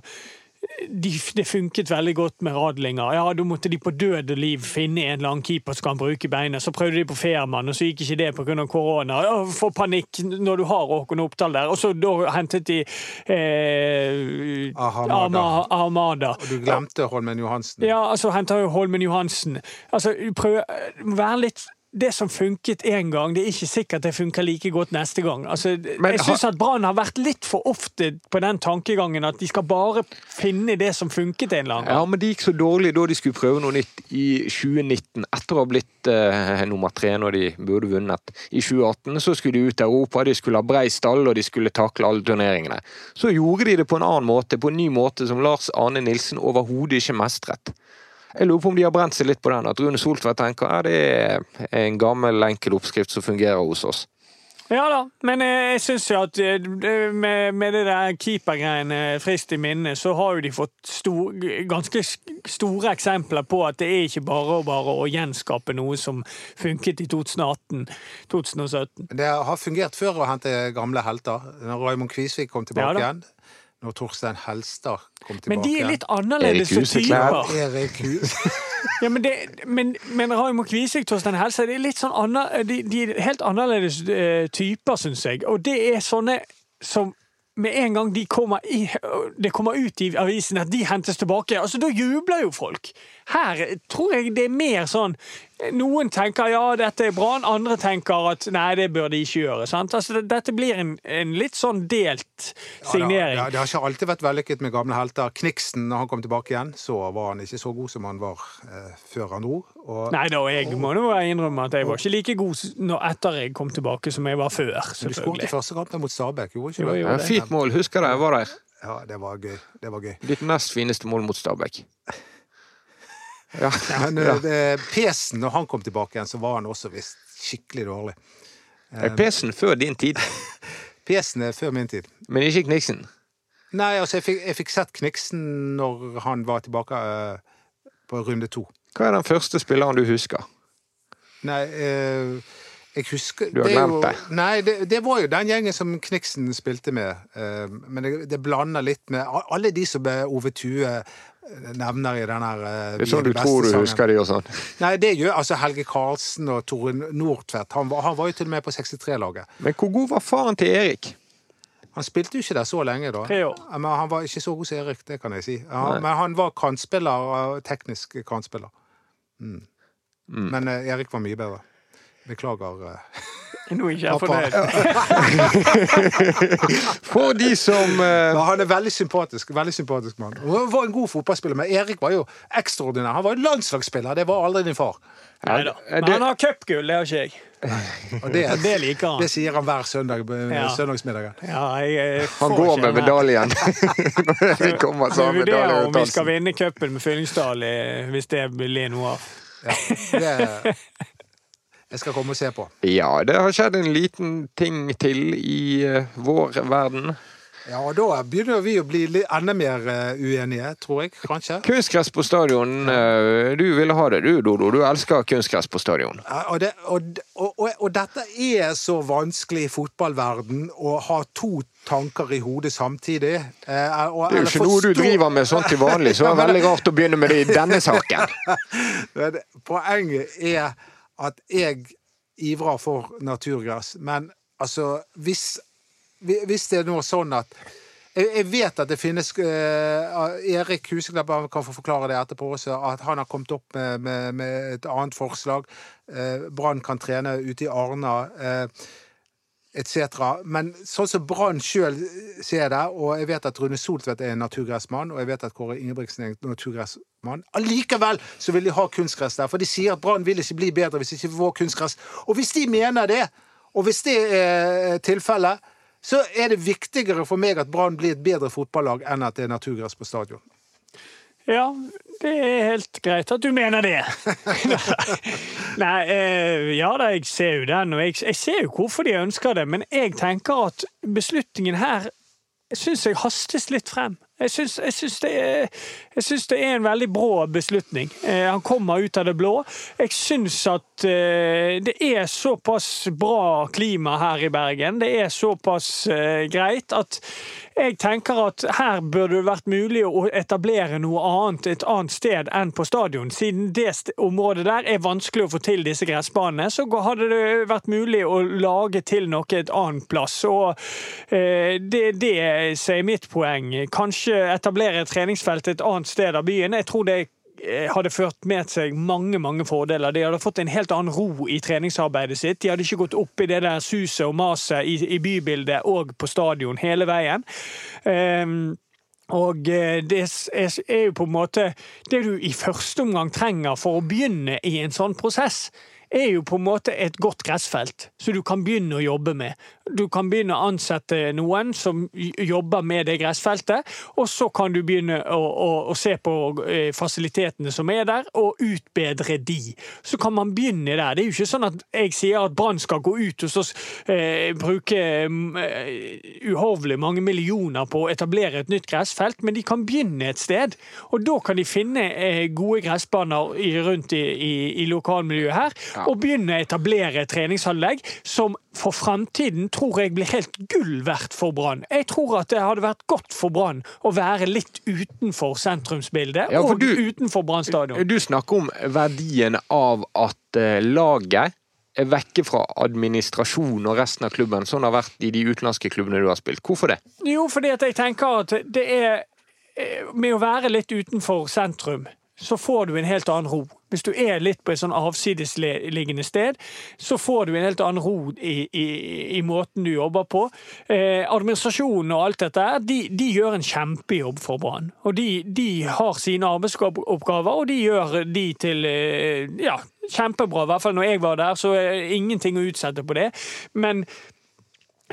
Speaker 4: de, Det funket veldig godt med Radlinger. Ja, Da måtte de på død og liv finne en eller annen keeper som kan bruke beina. Så prøvde de på Fehrmann, og så gikk ikke det pga. korona. Ja, Få panikk når du har Håkon Oppdal der. Og så da hentet de eh,
Speaker 3: Ahamada.
Speaker 4: Ama- Ahamada.
Speaker 3: Og du glemte Holmen Johansen.
Speaker 4: Ja, altså henter jo Holmen Johansen. Altså, prøv, vær litt det som funket én gang, det er ikke sikkert det funker like godt neste gang. Altså,
Speaker 2: Men
Speaker 4: jeg syns at Brann har vært litt for ofte på den tankegangen at de skal bare finne det som funket en eller annen gang.
Speaker 2: Ja, men det gikk så dårlig da de skulle prøve noe nytt i 2019, etter å ha blitt eh, nummer tre når de burde vunnet. I 2018 så skulle de ut i Europa, de skulle ha brei stall og de skulle takle alle turneringene. Så gjorde de det på en annen måte, på en ny måte som Lars Arne Nilsen overhodet ikke mestret. Jeg lurer på om de har brent seg litt på den, at Rune Soltvedt tenker er det er en gammel, enkel oppskrift som fungerer hos oss.
Speaker 4: Ja da, men eh, jeg syns jo at eh, med, med det der keepergreiene friskt i minne, så har jo de fått stor, ganske store eksempler på at det er ikke bare og bare å gjenskape noe som funket i 2018-2017.
Speaker 3: Det har fungert før å hente gamle helter. Når Raymond Kvisvik kom tilbake
Speaker 4: Ja
Speaker 3: igjen. Når Torstein Helstad kom tilbake
Speaker 4: Men de er litt annerledes som typer.
Speaker 3: Erik Hus...
Speaker 4: Ja, men, det, men, men Raymond Kvisvik Torstein Helstad, de er litt sånn de, de er helt annerledes eh, typer, syns jeg. Og det er sånne som med en gang de kommer i, det kommer ut i avisen at de hentes tilbake, altså da jubler jo folk. Her tror jeg det er mer sånn Noen tenker ja, dette er bra, andre tenker at nei, det bør de ikke gjøre. sant? Altså, Dette blir en, en litt sånn delt signering.
Speaker 3: Ja, da, det har ikke alltid vært vellykket med gamle helter. Kniksen, når han kom tilbake igjen, så var han ikke så god som han var eh, før han dro. Og,
Speaker 4: Nei da, jeg må nå innrømme at jeg var ikke like god når etter jeg kom tilbake som jeg var før.
Speaker 3: du skåret i første kamp mot Stabæk, gjorde
Speaker 4: Jo,
Speaker 3: ikke
Speaker 4: jo.
Speaker 3: du?
Speaker 2: Ja, fint mål, husker det, jeg var der.
Speaker 3: Ja, det var gøy. Det var gøy.
Speaker 2: Ditt nest fineste mål mot Stabæk. Ja.
Speaker 3: Men ja. det- Pesen, når han kom tilbake igjen, så var han også visst skikkelig dårlig.
Speaker 2: Er Pesen før din tid,
Speaker 3: Pesen er før min tid.
Speaker 2: men ikke Kniksen.
Speaker 3: Nei, altså, jeg fikk, jeg fikk sett Kniksen når han var tilbake uh, på runde to.
Speaker 2: Hva er den første spilleren du husker?
Speaker 3: Nei, eh, jeg husker
Speaker 2: Du har glemt det?
Speaker 3: jo,
Speaker 2: det.
Speaker 3: Nei, det, det var jo den gjengen som Kniksen spilte med. Uh, men det, det blander litt med alle de som Ove Tue eh, nevner i den her uh,
Speaker 2: Det er sånn du tror du
Speaker 3: beste-sangen.
Speaker 2: husker de og sånn.
Speaker 3: Nei, det gjør altså Helge Karlsen og Tore Nordtvedt. Han var, han var jo til og med på 63-laget.
Speaker 2: Men hvor god var faren til Erik?
Speaker 3: Han spilte jo ikke der så lenge, da.
Speaker 4: Tre år.
Speaker 3: Ja, Men han var ikke så god som Erik, det kan jeg si. Ja, men han var kantspiller, teknisk kantspiller. Mm. Men uh, Erik var mye bedre. Beklager. eh.
Speaker 4: Nå er ikke jeg fornøyd.
Speaker 2: For de som
Speaker 3: uh... Han er veldig sympatisk. veldig sympatisk mann. Han var en god fotballspiller, men Erik var jo ekstraordinær. Han var jo landslagsspiller. Det var aldri din far.
Speaker 4: Nei
Speaker 2: da.
Speaker 4: Men han har cupgull, det har ikke jeg.
Speaker 3: Og det,
Speaker 4: det liker han.
Speaker 3: det sier han hver søndag
Speaker 4: Ja.
Speaker 3: søndagsmiddagen.
Speaker 4: Ja, jeg, eh,
Speaker 2: Han går
Speaker 4: ikke
Speaker 2: med medaljen. Vi kommer, så har
Speaker 4: Vi
Speaker 2: han medalje
Speaker 4: vurderer om vi skal vinne cupen med Fyllingsdal eh, hvis det blir noe av.
Speaker 3: Ja, Det, jeg skal komme og se på.
Speaker 2: Ja, det har skjedd en liten ting til i eh, vår verden.
Speaker 3: Ja, og Da begynner vi å bli enda mer eh, uenige, tror jeg. Kanskje.
Speaker 2: Kunstgress på stadion. eh, Du ville ha det du, Dodo. Du elsker kunstgress på stadion.
Speaker 3: Ja, Og, det, og, og, og, dette er så vanskelig i fotballverden å ha to tanker i hodet samtidig. Eh,
Speaker 2: Det er jo ikke noe du driver med sånn til vanlig, så det er veldig rart å begynne med det i denne saken.
Speaker 3: Poenget er at jeg ivrer for naturgress, men altså hvis, hvis det er noe sånn at jeg, vet at det finnes uh, Erik Huseklepp kan få forklare det etterpå også, at han har kommet opp med, med, med et annet forslag. Uh, Brann kan trene ute i Arna. Uh, etc. Men sånn som Brann sjøl ser det, og jeg vet at Rune Soltvedt er en naturgressmann, og jeg vet at Kåre Ingebrigtsen er en naturgressmann, allikevel så vil de ha kunstgress der. For de sier at Brann vil ikke bli bedre hvis ikke vi får kunstgress. Og hvis de mener det, og hvis det er tilfellet, så er det viktigere for meg at Brann blir et bedre fotballag enn at det er naturgress på stadion.
Speaker 4: Ja, det er helt greit at du mener det. Nei, eh, ja da, jeg ser jo den, og jeg, jeg ser jo hvorfor de ønsker det, men jeg tenker at beslutningen her syns jeg hastes litt frem. Jeg syns, jeg det, det er en veldig brå beslutning. Eh, han kommer ut av det blå. Jeg syns at eh, det er såpass bra klima her i Bergen, det er såpass eh, greit, at jeg tenker at her burde det vært mulig å etablere noe annet et annet sted enn på stadion. Siden det området der er vanskelig å få til disse gressbanene, så hadde det vært mulig å lage til noe et annet plass. Og eh, det det er mitt poeng. Kanskje etablere et treningsfelt et annet sted av byen. Jeg tror det hadde ført med seg mange mange fordeler. De hadde fått en helt annen ro i treningsarbeidet sitt. De hadde ikke gått opp i det der suset og maset i, i bybildet og på stadion hele veien. Um, og eh, det er jo på en måte det du i første omgang trenger for å begynne i en sånn prosess er jo på en måte et godt gressfelt, som du kan begynne å jobbe med. Du kan begynne å ansette noen som jobber med det gressfeltet, og så kan du begynne å, å, å se på eh, fasilitetene som er der, og utbedre de. Så kan man begynne der. Det er jo ikke sånn at jeg sier at Brann skal gå ut og så eh, bruke eh, uhorvelig mange millioner på å etablere et nytt gressfelt, men de kan begynne et sted. Og da kan de finne eh, gode gressbaner rundt i, i, i lokalmiljøet her, og begynne å etablere treningsanlegg som for fremtiden tror jeg blir helt gull verdt for Brann. Jeg tror at det hadde vært godt for Brann å være litt utenfor sentrumsbildet ja, og du, utenfor Brann stadion.
Speaker 2: Du snakker om verdien av at eh, laget er vekke fra administrasjon og resten av klubben, sånn det har vært i de utenlandske klubbene du har spilt. Hvorfor det?
Speaker 4: Jo, fordi at jeg tenker at det er eh, Med å være litt utenfor sentrum så får du en helt annen ro. Hvis du er litt på et sånn avsidesliggende sted, så får du en helt annen ro i, i, i måten du jobber på. Eh, administrasjonen og alt dette de, de gjør en kjempejobb for Brann. Og de, de, har sine arbeidsoppgaver, og de gjør de til eh, ja, kjempebra. I hvert fall når jeg var der, så er ingenting å utsette på det. Men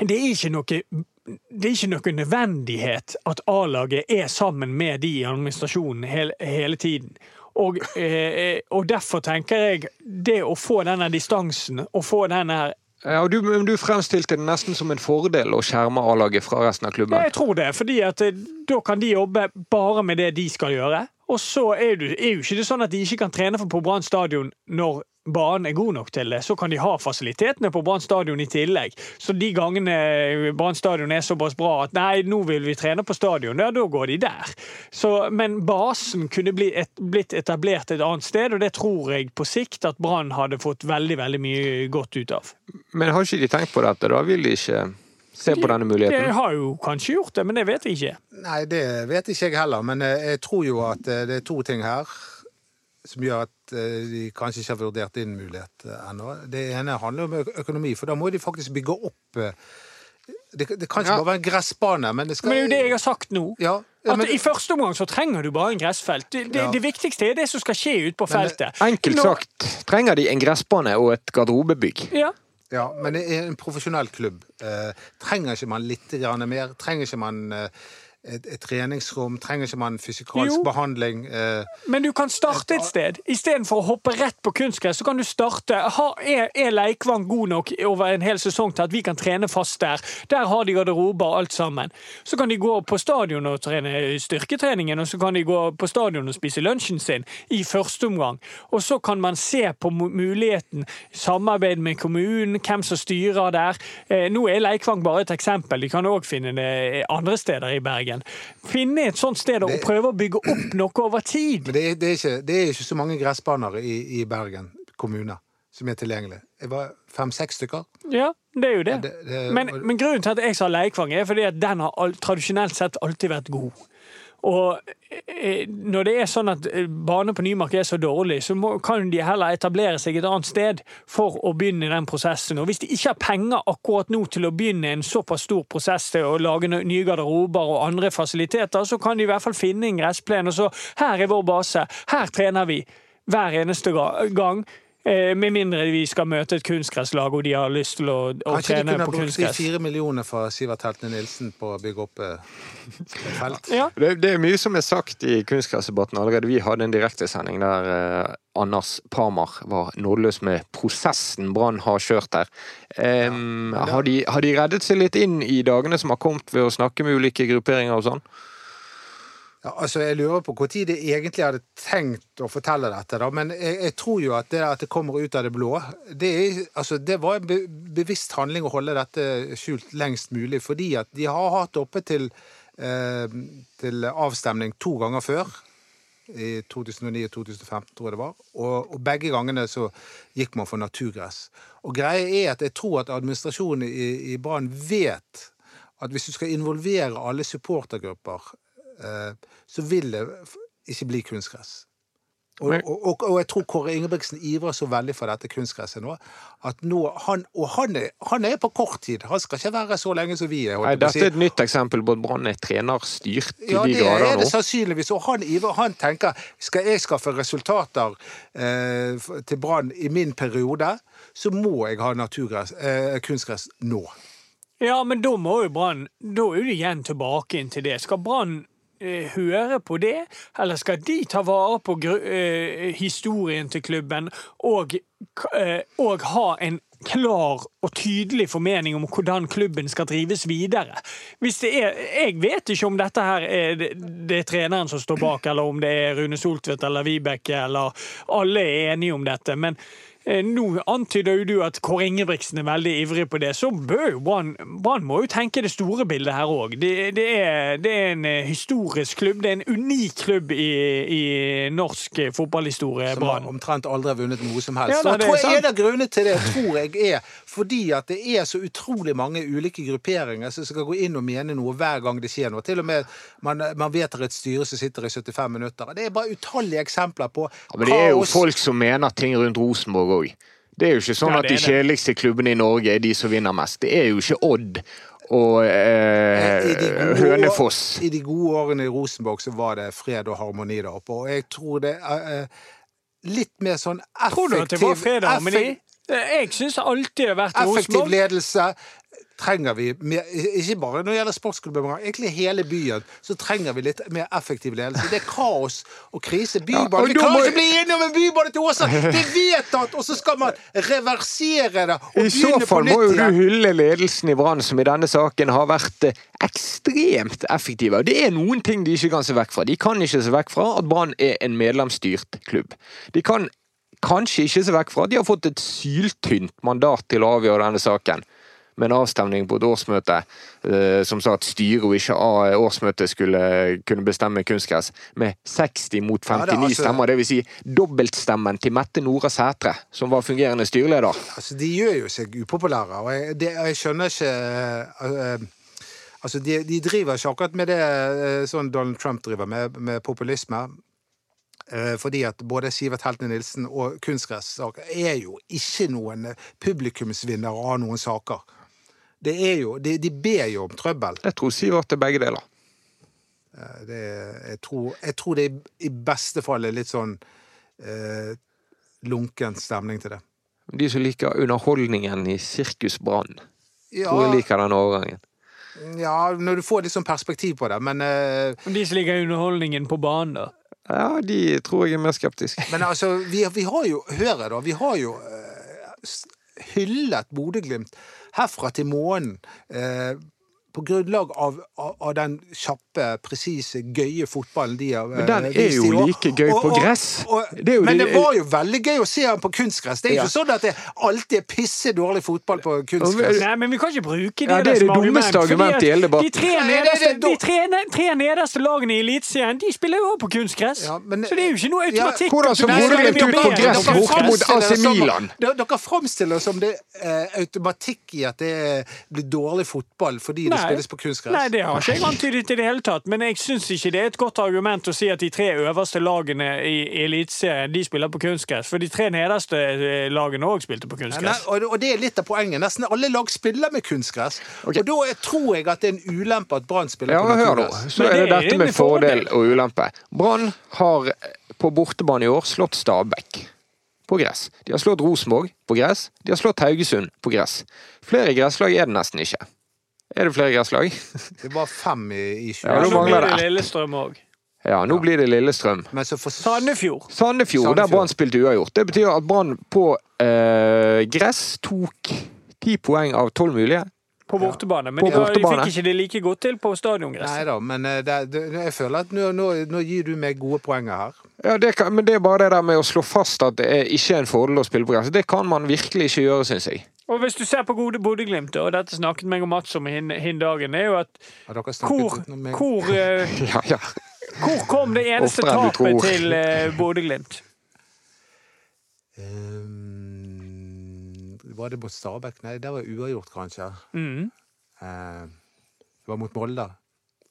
Speaker 4: det er ikke noe det er ikke noe nødvendighet at A-laget er sammen med de i administrasjonen hele, hele tiden. Og, eh, og, derfor tenker jeg det å få denne distansen, og få denne her
Speaker 2: ja, og du, du, fremstilte det nesten som en fordel å skjerme A-laget fra resten av klubben?
Speaker 4: Jeg tror det, fordi at eh, da kan de jobbe bare med det de skal gjøre. Og så er, du, er jo ikke det sånn at de ikke kan trene på Brann stadion når banen er god nok til det, så kan de ha fasilitetene på Brann stadion i tillegg. Så de gangene Brann stadion er såpass bra at nei, nå vil vi trene på stadion, ja, da går de der. Så, men basen kunne bli et, blitt etablert et annet sted, og det tror jeg på sikt at Brann hadde fått veldig, veldig mye godt ut av.
Speaker 2: Men har ikke de tenkt på dette? Da vil de ikke se på denne muligheten?
Speaker 4: De har jo kanskje gjort det, men det vet jeg ikke.
Speaker 3: Nei, det vet ikke jeg heller, men eh, jeg tror jo at eh, det er to ting her som gjør at eh, de kanskje ikke har vurdert din mulighet eh, ennå. Det ene handler om økonomi, for da må de faktisk bygge opp eh, det, det kan ikke ja. bare være en gressbane, men det skal
Speaker 4: Men det er jo det jeg har sagt nå. Ja. Ja, men... at I første omgang så trenger du bare en gressfelt. Det, det, det viktigste er det som skal skje ute på feltet.
Speaker 2: Enkelt Nå... sagt trenger de en gressbane og et garderobebygg.
Speaker 4: Ja.
Speaker 3: Ja, men i en profesjonell klubb eh, trenger ikke man litt mer? Trenger ikke man eh, et, et, treningsrom? Trenger ikke man fysikalsk jo, behandling? Eh,
Speaker 4: men du kan starte et, sted. Istedenfor å hoppe rett på kunstgress, så kan du starte. Ha, er, er Leikvang god nok over en hel sesong til at vi kan trene fast der? Der har de garderober og alt sammen. Så kan de gå på stadion og trene styrketreningen, og så kan de gå på stadion og spise lunsjen sin i første omgang. Og så kan man se på muligheten, samarbeid med kommunen, hvem som styrer der. Eh, nå er Leikvang bare et eksempel, de kan òg finne det andre steder i Bergen veien. Finne et sånt sted og prøve å bygge opp noe over tid.
Speaker 3: Men det er, det er, ikke, det er ikke, så mange gressbaner i, i Bergen kommune som er tilgjengelige. Det var fem-seks stykker.
Speaker 4: Ja, det er jo det. det, det men, men, grunnen til at jeg sa Leikvang, er fordi at den har tradisjonelt sett alltid vært god. Og eh, når det er sånn at eh, bane på Nymark er så dårlig, så må, kan de heller etablere seg et annet sted for å begynne den prosessen. Og hvis de ikke har penger akkurat nå til å begynne en såpass stor prosess til å lage nye garderober og andre fasiliteter, så kan de i hvert fall finne en gressplen og så her er vår base, her trener vi hver eneste gang. Eh, med mindre vi skal møte et kunstgresslag og de har lyst til å, å trene på kunstgress. Kanskje de kunne brukt
Speaker 3: fire millioner fra Sivert Heltene Nilsen på å bygge opp eh, et felt?
Speaker 2: Ja. Det, det, er mye som er sagt i kunstgressdebatten allerede. Vi hadde en direktesending der eh, Anders Parmar var nådeløs med prosessen Brann har kjørt der. Um, ja, har, de, har de reddet seg litt inn i dagene som har kommet ved å snakke med ulike grupperinger og sånn?
Speaker 3: Ja, altså Jeg lurer på når de egentlig hadde tenkt å fortelle dette. da, Men jeg, jeg, tror jo at det at det kommer ut av det blå Det, er, altså, det var en be, bevisst handling å holde dette skjult lengst mulig. Fordi at de har hatt oppe til, eh, til avstemning to ganger før. I 2009 og 2015, tror jeg det var. Og, og, begge gangene så gikk man for naturgress. Og greia er at jeg tror at administrasjonen i, i Brann vet at hvis du skal involvere alle supportergrupper så vil det ikke bli kunstgress. Og, og, og, jeg tror Kåre Ingebrigtsen ivrer så veldig for dette kunstgresset nå. at nå, han, Og han er, han er på kort tid. Han skal ikke være så lenge som vi er.
Speaker 2: Nei, dette
Speaker 3: si.
Speaker 2: er et nytt eksempel på at Brann er trenerstyrt til
Speaker 3: Ja,
Speaker 2: de
Speaker 3: det er det sannsynligvis. Og han, ivrer- han tenker skal jeg skaffe resultater eh, til Brann i min periode, så må jeg ha naturgress, eh, kunstgress nå.
Speaker 4: Ja, men da må jo Brann Da er det igjen tilbake inn til det. Skal Brann eh, høre på det, eller skal de ta vare på eh, historien til klubben og, eh, og ha en klar og tydelig formening om hvordan klubben skal drives videre. Er, Jeg vet ikke om dette her er det, det er treneren som står bak, eller om det er Rune Soltvedt eller Vibeke, eller alle er enige om dette. men Eh, Nå antyder jo du at Kåre Ingebrigtsen er veldig ivrig på det. Så bør jo Brann må jo tenke det store bildet her òg. Det, det, er- det er en eh, historisk klubb. Det er en unik klubb i, i norsk eh, fotballhistorie,
Speaker 3: Som har omtrent aldri har vunnet noe som helst.
Speaker 4: Ja, da, det
Speaker 3: jeg
Speaker 4: er
Speaker 3: tror
Speaker 4: sant.
Speaker 3: En av grunnene til det tror jeg er fordi at det er så utrolig mange ulike grupperinger som skal gå inn og mene noe hver gang det skjer noe. Til og med man, man vedtar et styre som sitter i 75 minutter. Det er bare utallige eksempler på
Speaker 2: Ja, men det er jo folk som mener ting rundt Rosenborg òg. Det er jo ikke sånn
Speaker 4: Ja,
Speaker 2: at de kjedeligste klubbene i Norge er de som vinner mest. Det er jo ikke Odd og eh,
Speaker 3: I gode
Speaker 2: Hønefoss.
Speaker 3: I de gode årene i Rosenborg så var det fred og harmoni der oppe. Og jeg tror det er eh, litt mer sånn effektiv
Speaker 4: Tror du at det var fred
Speaker 3: og
Speaker 4: harmoni? Eh, Jeg syns alltid det har vært
Speaker 3: Effektiv
Speaker 4: Rosenborg.
Speaker 3: ledelse trenger vi mer, Ikke bare når det gjelder sportsklubben, men egentlig hele byen. Så trenger vi litt mer effektiv ledelse. Det er kaos og krise. Bybane.
Speaker 2: og
Speaker 3: vi
Speaker 2: kan
Speaker 3: klarer ikke å bli enige om en bybane til Åsa! Det er vedtatt! Og så skal man reversere det og
Speaker 2: I så
Speaker 3: begynne på
Speaker 2: fall må jo du
Speaker 3: igjen.
Speaker 2: hylle ledelsen i Brann, som i denne saken har vært eh, ekstremt effektive. Det er noen ting de ikke kan se vekk fra. De kan ikke se vekk fra at Brann er en medlemsstyrt klubb. De kan kanskje ikke se vekk fra at de har fått et syltynt mandat til å avgjøre denne saken. Med en avstemning på et årsmøte eh, som sa at styret og ikke årsmøtet skulle kunne bestemme kunstgress, med 60 mot
Speaker 3: Ja, det
Speaker 2: 59
Speaker 3: altså-
Speaker 2: stemmer. Vil si dobbeltstemmen til Mette Nora Sætre, som var fungerende styreleder.
Speaker 3: Altså, de gjør jo seg upopulære, og jeg, det, jeg skjønner ikke uh, Altså, de, de driver ikke akkurat med det sånn Donald Trump driver med, med populisme. Fordi at både Sivert Heltene Nilsen og kunstgressaker er jo ikke noen publikumsvinnere av noen saker. Det er jo, de, de ber jo om trøbbel.
Speaker 2: Jeg tror Sivert er begge deler.
Speaker 3: Eh, Det, jeg, tror, jeg tror det i beste fall er litt sånn eh, lunken stemning til det.
Speaker 2: De som liker underholdningen i Sirkus Brann,
Speaker 3: Ja,
Speaker 2: tror jeg liker den overgangen.
Speaker 3: ja, når du får litt sånn perspektiv på det, men eh,
Speaker 4: De som liker underholdningen på banen, da.
Speaker 2: Ja, de tror jeg er mer skeptiske.
Speaker 3: Men altså, vi, vi har jo Hør her, da. Vi har jo eh, hyllet Bodø-Glimt herfra til månen. Eh, på grunnlag av, av, av den kjappe, presise, gøye fotballen de har
Speaker 2: Men den
Speaker 3: eh,
Speaker 2: er jo
Speaker 3: år.
Speaker 2: like gøy på gress. Det er jo
Speaker 3: men
Speaker 2: det-
Speaker 3: det var jo veldig gøy å se han på kunstgress. Det er
Speaker 2: Ja.
Speaker 3: ikke sånn at det alltid er pisse dårlig fotball på kunstgress.
Speaker 4: Nei, men vi kan ikke bruke det,
Speaker 2: Ja, det er det dummeste argumentet i hele debatten.
Speaker 4: De tre
Speaker 3: det- det-
Speaker 4: nederste, de tre, tre nederste lagene i Eliteserien de spiller jo også på kunstgress.
Speaker 3: Ja, men-
Speaker 4: så det er jo ikke noe
Speaker 3: Ja,
Speaker 4: automatikk.
Speaker 2: hvordan så
Speaker 4: Bodø-Glimt
Speaker 2: ut på gress borte mot AC Milan.
Speaker 3: Dere framstiller det som det er automatikk i at det blir dårlig fotball fordi det
Speaker 4: Nei.
Speaker 3: Spilles på kunstgress.
Speaker 4: Nei, det har ikke jeg antydet i det hele tatt. Men jeg syns ikke det er et godt argument å si at de tre øverste lagene i Eliteserien de spiller på kunstgress. For de tre nederste eh, lagene òg spilte på
Speaker 3: Nei,
Speaker 4: kunstgress.
Speaker 3: og, og det er litt av poenget. Nesten alle lag spiller med kunstgress.
Speaker 2: Okay.
Speaker 3: Og da er, tror jeg at det er en ulempe at Brann spiller
Speaker 2: Ja,
Speaker 3: på naturgress.
Speaker 2: Så er det
Speaker 4: det
Speaker 2: dette med fordel
Speaker 4: fordel.
Speaker 2: og ulempe. Brann har eh, på bortebane i år slått Stabæk på gress. De har slått Rosenborg på gress. De har slått Haugesund på gress. Flere gresslag er det nesten ikke. Er det flere gresslag?
Speaker 3: Det var fem i, i 20.
Speaker 2: Ja, nå mangler
Speaker 4: blir det. Lillestrøm òg.
Speaker 2: Ja, nå blir det Lillestrøm.
Speaker 3: Men så for,
Speaker 4: Sandefjord.
Speaker 2: Sandefjord, der. Brann spilte uavgjort. Det betyr at Brann på eh, gress tok ti poeng av tolv mulige.
Speaker 4: På bortebane. Men
Speaker 2: På
Speaker 4: de, bortebane. de fikk ikke det like godt til på stadiongress.
Speaker 3: Nei da, men eh, det, det, jeg føler at nå, nå, nå gir du meg gode poenger her.
Speaker 2: Ja, det kan, Men det er bare det der med å slå fast at det er ikke er en fordel å spille på gress. Det kan man virkelig ikke gjøre, syns jeg.
Speaker 4: Og hvis du ser på gode Bodø-Glimt, og dette snakket meg og Mats om hin, hin dagen, er jo at
Speaker 3: Har dere
Speaker 4: hvor,
Speaker 3: meg?
Speaker 4: hvor, eh,
Speaker 2: Ja, ja.
Speaker 4: hvor kom det eneste tapet til uh, Bodø-Glimt?
Speaker 3: Ehm, var det mot Stabæk? Nei, det var uavgjort, kanskje.
Speaker 4: Mm.
Speaker 3: Eh, det var mot Molde.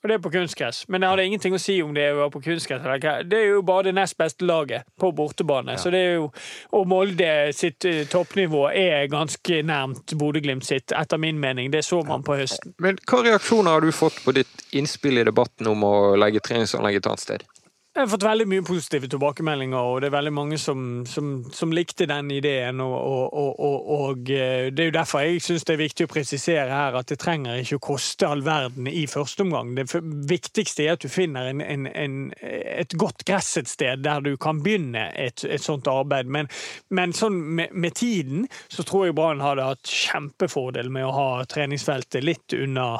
Speaker 4: og det er på kunstgress. Men det hadde ingenting å si om det var på kunstgress eller hva. Det er jo bare det nest beste laget på bortebane. Så det er jo, og Molde sitt eh, toppnivå er ganske nærmt Bodø-Glimt sitt, etter min mening. Det så man på høsten.
Speaker 2: Men hva reaksjoner har du fått på ditt innspill i debatten om å legge treningsanlegget et annet sted?
Speaker 4: Jeg har fått veldig mye positive tilbakemeldinger, og det er veldig mange som, som, som likte den ideen. Og, og, og, og, eh, det er jo derfor jeg syns det er viktig å presisere her at det trenger ikke å koste all verden i første omgang. Det viktigste er at du finner en, en, en, et godt gress et sted der du kan begynne et, et sånt arbeid. Men, men sånn med, med tiden så tror jeg Brann hadde hatt kjempefordel med å ha treningsfeltet litt unna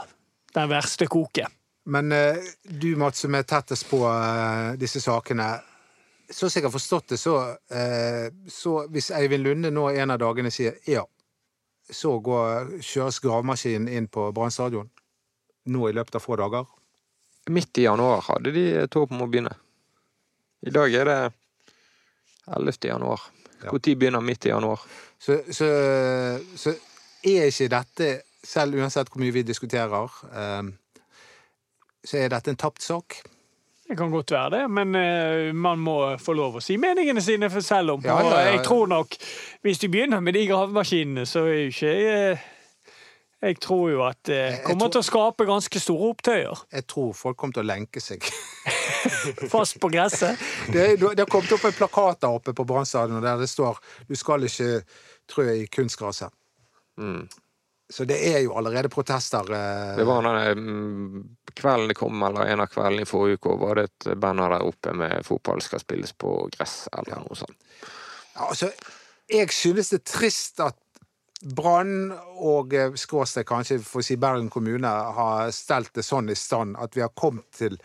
Speaker 4: den verste koket.
Speaker 3: Men eh, du, Mats, som er tettest på eh, disse sakene. Så som jeg har forstått det, så, eh, så hvis Eivind Lunde nå en av dagene sier ja, så går, kjøres gravemaskinen inn på Brann stadion nå i løpet av få dager.
Speaker 2: Midt i januar hadde de et håp om å begynne. I dag er det 11. januar.
Speaker 3: Ja.
Speaker 2: Når begynner midt i januar?
Speaker 3: Så, så, så er ikke dette, selv uansett hvor mye vi diskuterer, eh, så er dette en tapt sak.
Speaker 4: Det kan godt være det, men uh, man må få lov å si meningene sine for selv om.
Speaker 3: Ja, ja, ja,
Speaker 4: Og jeg tror nok, hvis de begynner med de gravemaskinene, så er jo ikke jeg Jeg tror jo at det
Speaker 3: uh,
Speaker 4: kommer
Speaker 3: tror-
Speaker 4: til å skape ganske store opptøyer.
Speaker 3: Jeg tror folk kommer til å lenke seg.
Speaker 4: Fast på gresset.
Speaker 3: Det, det har kommet opp en plakat der oppe på Brannstadion der det står 'Du skal ikke trø i kunstgraset'.
Speaker 2: Mm.
Speaker 3: Så det er jo allerede protester. eh,
Speaker 2: Det var denne mm, kvelden det kom, eller en av kveldene i forrige uke, var det et banner der oppe med 'fotball skal spilles på gress', eller noe sånt.
Speaker 3: Ja, altså, jeg synes det er trist at Brann og eh, kanskje for å si Bergen kommune har stelt det sånn i stand at vi har kommet til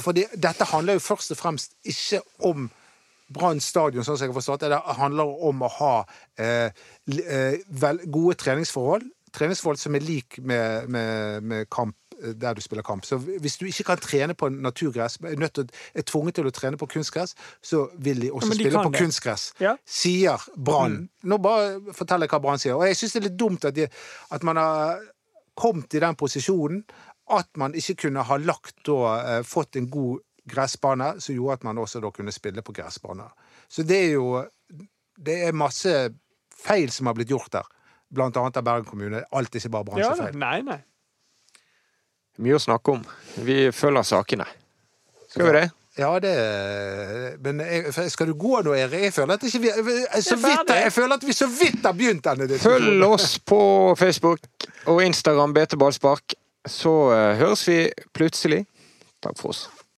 Speaker 3: For dette handler jo først og fremst ikke om Brann stadion, sånn som jeg har forstått det. Det handler om å ha eh, eh, vel, gode treningsforhold. Treningsforhold som er lik med, med, med kamp eh, der du spiller kamp. Så hvis du ikke kan trene på naturgress, er, nødt til, er tvunget til å trene på kunstgress, så vil de også
Speaker 4: Ja, de
Speaker 3: spille på
Speaker 4: det.
Speaker 3: kunstgress.
Speaker 4: Ja.
Speaker 3: Sier Brann. Nå bare forteller jeg hva Brann sier. Og jeg syns det er litt dumt at, de, at man har kommet i den posisjonen at man ikke kunne ha lagt og eh, fått en god gressbane som gjorde at man også da kunne spille på gressbane. Så det er jo Det er masse feil som har blitt gjort der. Blant annet av Bergen kommune. Alt er ikke bare bransjefeil.
Speaker 4: Ja, nei, nei.
Speaker 2: Mye å snakke om. Vi følger sakene. Skal vi det?
Speaker 3: Ja, det Men jeg, skal du gå nå, Erik? Jeg føler at, ikke vi, så
Speaker 4: Det
Speaker 3: vidt, jeg føler at vi så vidt har begynt denne diskusjonen.
Speaker 2: Følg oss på Facebook og Instagram BT Ballspark, så eh, høres vi plutselig. Takk for oss.